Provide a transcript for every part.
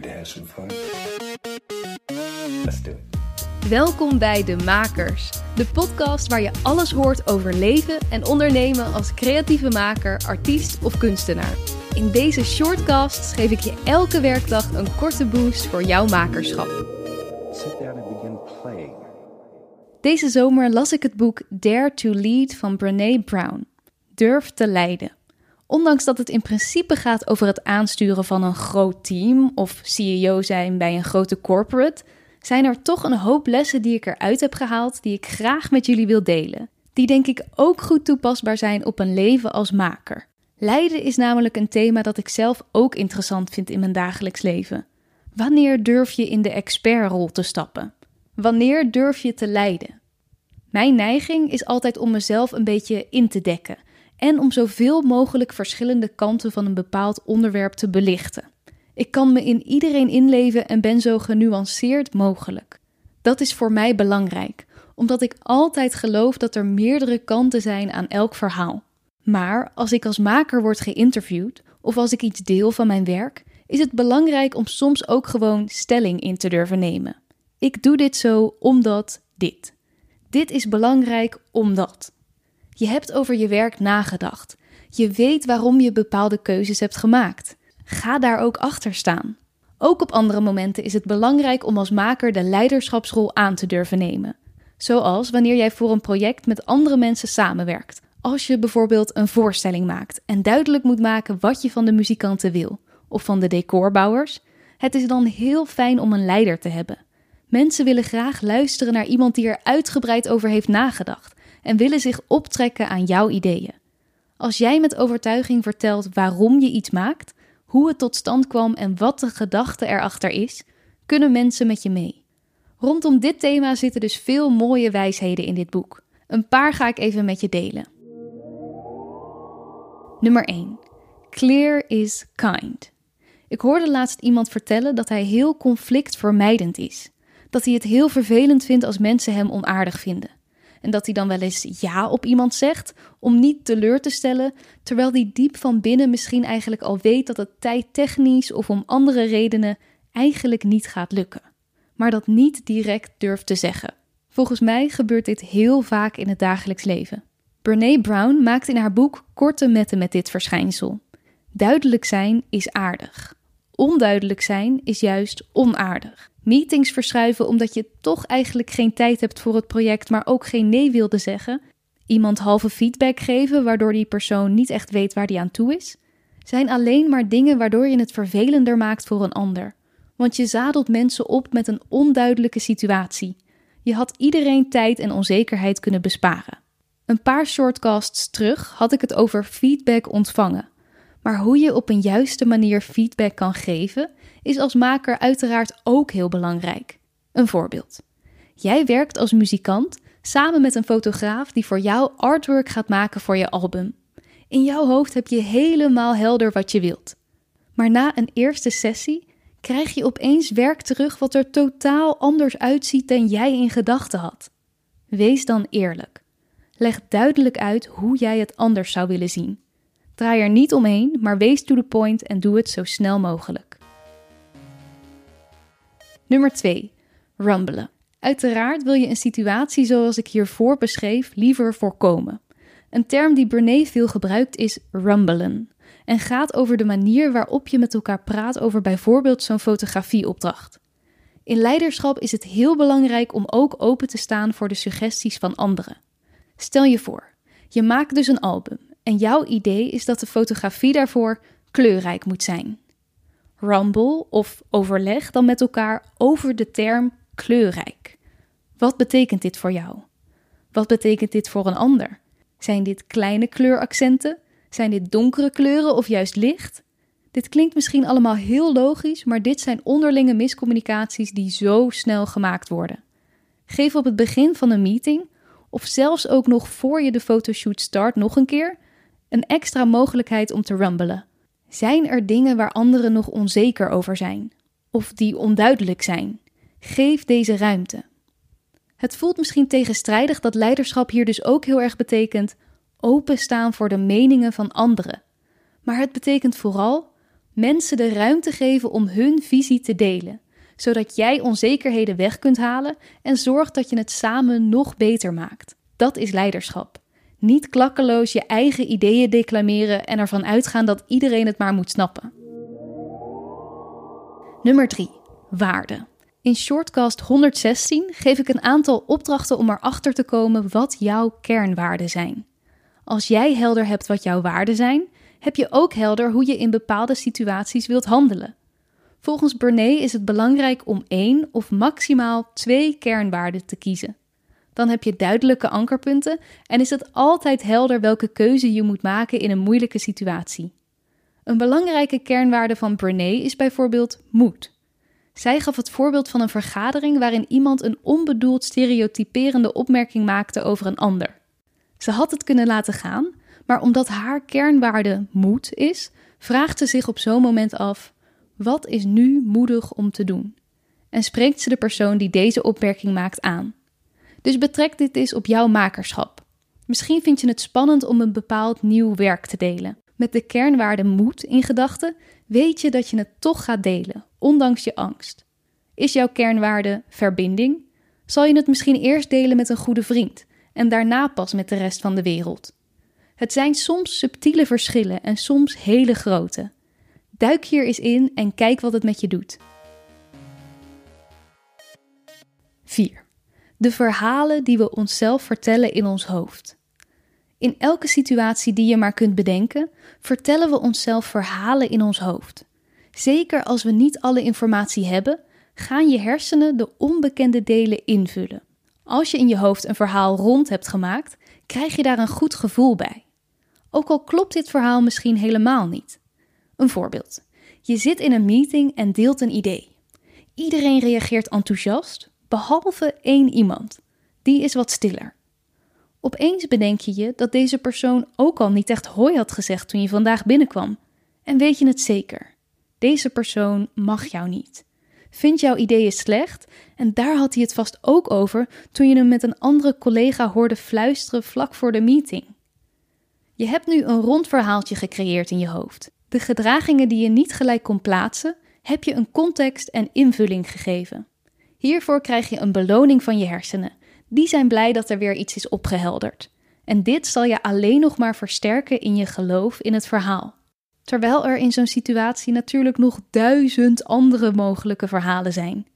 Ready to have some fun? Let's do it. Welkom bij De Makers, de podcast waar je alles hoort over leven en ondernemen als creatieve maker, artiest of kunstenaar. In deze shortcasts geef ik je elke werkdag een korte boost voor jouw makerschap. Sit down and begin playing. Deze zomer las ik het boek Dare to Lead van Brene Brown. Durf te leiden. Ondanks dat het in principe gaat over het aansturen van een groot team of CEO zijn bij een grote corporate, zijn er toch een hoop lessen die ik eruit heb gehaald die ik graag met jullie wil delen. Die denk ik ook goed toepasbaar zijn op een leven als maker. Leiden is namelijk een thema dat ik zelf ook interessant vind in mijn dagelijks leven. Wanneer durf je in de expertrol te stappen? Wanneer durf je te leiden? Mijn neiging is altijd om mezelf een beetje in te dekken en om zoveel mogelijk verschillende kanten van een bepaald onderwerp te belichten. Ik kan me in iedereen inleven en ben zo genuanceerd mogelijk. Dat is voor mij belangrijk, omdat ik altijd geloof dat er meerdere kanten zijn aan elk verhaal. Maar als ik als maker word geïnterviewd of als ik iets deel van mijn werk, is het belangrijk om soms ook gewoon stelling in te durven nemen. Ik doe dit zo omdat dit. Dit is belangrijk omdat. Je hebt over je werk nagedacht. Je weet waarom je bepaalde keuzes hebt gemaakt. Ga daar ook achter staan. Ook op andere momenten is het belangrijk om als maker de leiderschapsrol aan te durven nemen. Zoals wanneer jij voor een project met andere mensen samenwerkt. Als je bijvoorbeeld een voorstelling maakt en duidelijk moet maken wat je van de muzikanten wil, of van de decorbouwers, het is dan heel fijn om een leider te hebben. Mensen willen graag luisteren naar iemand die er uitgebreid over heeft nagedacht en willen zich optrekken aan jouw ideeën. Als jij met overtuiging vertelt waarom je iets maakt, hoe het tot stand kwam en wat de gedachte erachter is, kunnen mensen met je mee. Rondom dit thema zitten dus veel mooie wijsheden in dit boek. Een paar ga ik even met je delen. Nummer 1. Clear is kind. Ik hoorde laatst iemand vertellen dat hij heel conflictvermijdend is. Dat hij het heel vervelend vindt als mensen hem onaardig vinden. En dat hij dan wel eens ja op iemand zegt om niet teleur te stellen, terwijl hij diep van binnen misschien eigenlijk al weet dat het tijdtechnisch of om andere redenen eigenlijk niet gaat lukken. Maar dat niet direct durft te zeggen. Volgens mij gebeurt dit heel vaak in het dagelijks leven. Brene Brown maakt in haar boek korte metten met dit verschijnsel. Duidelijk zijn is aardig. Onduidelijk zijn is juist onaardig meetings verschuiven omdat je toch eigenlijk geen tijd hebt voor het project, maar ook geen nee wilde zeggen, iemand halve feedback geven waardoor die persoon niet echt weet waar die aan toe is, zijn alleen maar dingen waardoor je het vervelender maakt voor een ander. Want je zadelt mensen op met een onduidelijke situatie. Je had iedereen tijd en onzekerheid kunnen besparen. Een paar shortcasts terug had ik het over feedback ontvangen. Maar hoe je op een juiste manier feedback kan geven, is als maker uiteraard ook heel belangrijk. Een voorbeeld. Jij werkt als muzikant samen met een fotograaf die voor jou artwork gaat maken voor je album. In jouw hoofd heb je helemaal helder wat je wilt. Maar na een eerste sessie krijg je opeens werk terug wat er totaal anders uitziet dan jij in gedachten had. Wees dan eerlijk. Leg duidelijk uit hoe jij het anders zou willen zien. Draai er niet omheen, maar wees to the point en doe het zo snel mogelijk. Nummer 2. Rumbelen. Uiteraard wil je een situatie zoals ik hiervoor beschreef liever voorkomen. Een term die Brene veel gebruikt is rumbelen en gaat over de manier waarop je met elkaar praat over bijvoorbeeld zo'n fotografieopdracht. In leiderschap is het heel belangrijk om ook open te staan voor de suggesties van anderen. Stel je voor, je maakt dus een album en jouw idee is dat de fotografie daarvoor kleurrijk moet zijn rumble of overleg dan met elkaar over de term kleurrijk. Wat betekent dit voor jou? Wat betekent dit voor een ander? Zijn dit kleine kleuraccenten? Zijn dit donkere kleuren of juist licht? Dit klinkt misschien allemaal heel logisch, maar dit zijn onderlinge miscommunicaties die zo snel gemaakt worden. Geef op het begin van een meeting, of zelfs ook nog voor je de fotoshoot start nog een keer, een extra mogelijkheid om te rumbelen. Zijn er dingen waar anderen nog onzeker over zijn? Of die onduidelijk zijn? Geef deze ruimte. Het voelt misschien tegenstrijdig dat leiderschap hier dus ook heel erg betekent openstaan voor de meningen van anderen. Maar het betekent vooral Mensen de ruimte geven om hun visie te delen, zodat jij onzekerheden weg kunt halen en zorgt dat je het samen nog beter maakt. Dat is leiderschap. Niet klakkeloos je eigen ideeën declameren en ervan uitgaan dat iedereen het maar moet snappen. Nummer 3. Waarde. In Shortcast 116 geef ik een aantal opdrachten om erachter te komen wat jouw kernwaarden zijn. Als jij helder hebt wat jouw waarden zijn, heb je ook helder hoe je in bepaalde situaties wilt handelen. Volgens Bernet is het belangrijk om één of maximaal twee kernwaarden te kiezen. Dan heb je duidelijke ankerpunten en is het altijd helder welke keuze je moet maken in een moeilijke situatie. Een belangrijke kernwaarde van Brené is bijvoorbeeld moed. Zij gaf het voorbeeld van een vergadering waarin iemand een onbedoeld stereotyperende opmerking maakte over een ander. Ze had het kunnen laten gaan, maar omdat haar kernwaarde moed is, vraagt ze zich op zo'n moment af: wat is nu moedig om te doen? En spreekt ze de persoon die deze opmerking maakt aan. Dus betrek dit eens op jouw makerschap. Misschien vind je het spannend om een bepaald nieuw werk te delen. Met de kernwaarde moed in gedachten weet je dat je het toch gaat delen, ondanks je angst. Is jouw kernwaarde verbinding? Zal je het misschien eerst delen met een goede vriend en daarna pas met de rest van de wereld? Het zijn soms subtiele verschillen en soms hele grote. Duik hier eens in en kijk wat het met je doet. 4. De verhalen die we onszelf vertellen in ons hoofd. In elke situatie die je maar kunt bedenken, vertellen we onszelf verhalen in ons hoofd. Zeker als we niet alle informatie hebben, gaan je hersenen de onbekende delen invullen. Als je in je hoofd een verhaal rond hebt gemaakt, krijg je daar een goed gevoel bij. Ook al klopt dit verhaal misschien helemaal niet. Een voorbeeld. Je zit in een meeting en deelt een idee. Iedereen reageert enthousiast, behalve één iemand. Die is wat stiller. Opeens bedenk je je dat deze persoon ook al niet echt hoi had gezegd toen je vandaag binnenkwam. En weet je het zeker? Deze persoon mag jou niet. Vindt jouw ideeën slecht en daar had hij het vast ook over toen je hem met een andere collega hoorde fluisteren vlak voor de meeting. Je hebt nu een rond verhaaltje gecreëerd in je hoofd. De gedragingen die je niet gelijk kon plaatsen, heb je een context en invulling gegeven. Hiervoor krijg je een beloning van je hersenen. Die zijn blij dat er weer iets is opgehelderd. En dit zal je alleen nog maar versterken in je geloof in het verhaal. Terwijl er in zo'n situatie natuurlijk nog duizend andere mogelijke verhalen zijn.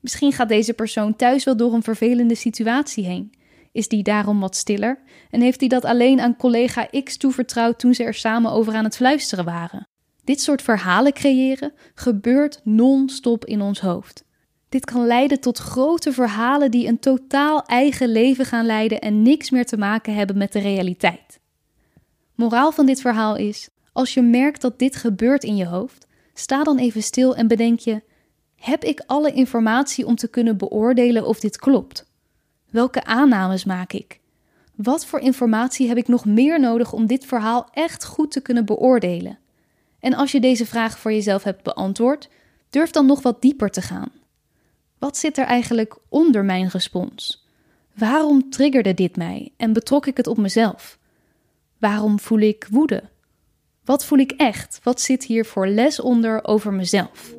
Misschien gaat deze persoon thuis wel door een vervelende situatie heen. Is die daarom wat stiller en heeft hij dat alleen aan collega X toevertrouwd toen ze er samen over aan het fluisteren waren? Dit soort verhalen creëren gebeurt non-stop in ons hoofd. Dit kan leiden tot grote verhalen die een totaal eigen leven gaan leiden en niks meer te maken hebben met de realiteit. Moraal van dit verhaal is: als je merkt dat dit gebeurt in je hoofd, sta dan even stil en bedenk je: heb ik alle informatie om te kunnen beoordelen of dit klopt? Welke aannames maak ik? Wat voor informatie heb ik nog meer nodig om dit verhaal echt goed te kunnen beoordelen? En als je deze vraag voor jezelf hebt beantwoord, durf dan nog wat dieper te gaan. Wat zit er eigenlijk onder mijn respons? Waarom triggerde dit mij en betrok ik het op mezelf? Waarom voel ik woede? Wat voel ik echt? Wat zit hier voor les onder over mezelf?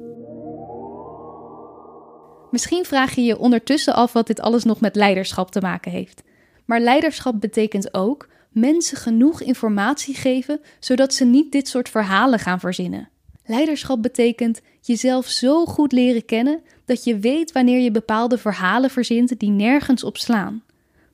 Misschien vraag je je ondertussen af wat dit alles nog met leiderschap te maken heeft. Maar leiderschap betekent ook mensen genoeg informatie geven zodat ze niet dit soort verhalen gaan verzinnen. Leiderschap betekent jezelf zo goed leren kennen dat je weet wanneer je bepaalde verhalen verzint die nergens op slaan.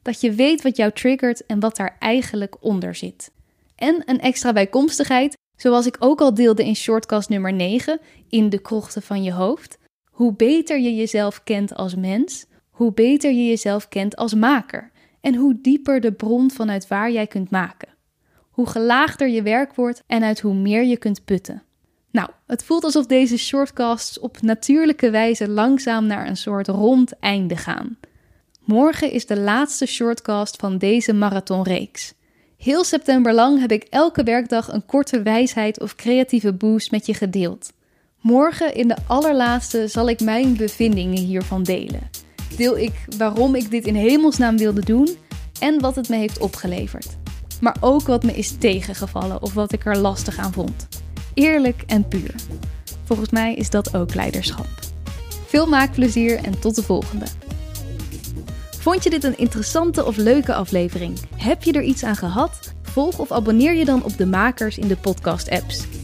Dat je weet wat jou triggert en wat daar eigenlijk onder zit. En een extra bijkomstigheid, zoals ik ook al deelde in shortcast nummer 9, in de krochten van je hoofd. Hoe beter je jezelf kent als mens, hoe beter je jezelf kent als maker. En hoe dieper de bron vanuit waar jij kunt maken. Hoe gelaagder je werk wordt en uit hoe meer je kunt putten. Nou, het voelt alsof deze shortcasts op natuurlijke wijze langzaam naar een soort rond einde gaan. Morgen is de laatste shortcast van deze marathonreeks. Heel september lang heb ik elke werkdag een korte wijsheid of creatieve boost met je gedeeld. Morgen in de allerlaatste zal ik mijn bevindingen hiervan delen. Deel ik waarom ik dit in hemelsnaam wilde doen en wat het me heeft opgeleverd. Maar ook wat me is tegengevallen of wat ik er lastig aan vond. Eerlijk en puur. Volgens mij is dat ook leiderschap. Veel maakplezier en tot de volgende. Vond je dit een interessante of leuke aflevering? Heb je er iets aan gehad? Volg of abonneer je dan op de makers in de podcast-apps.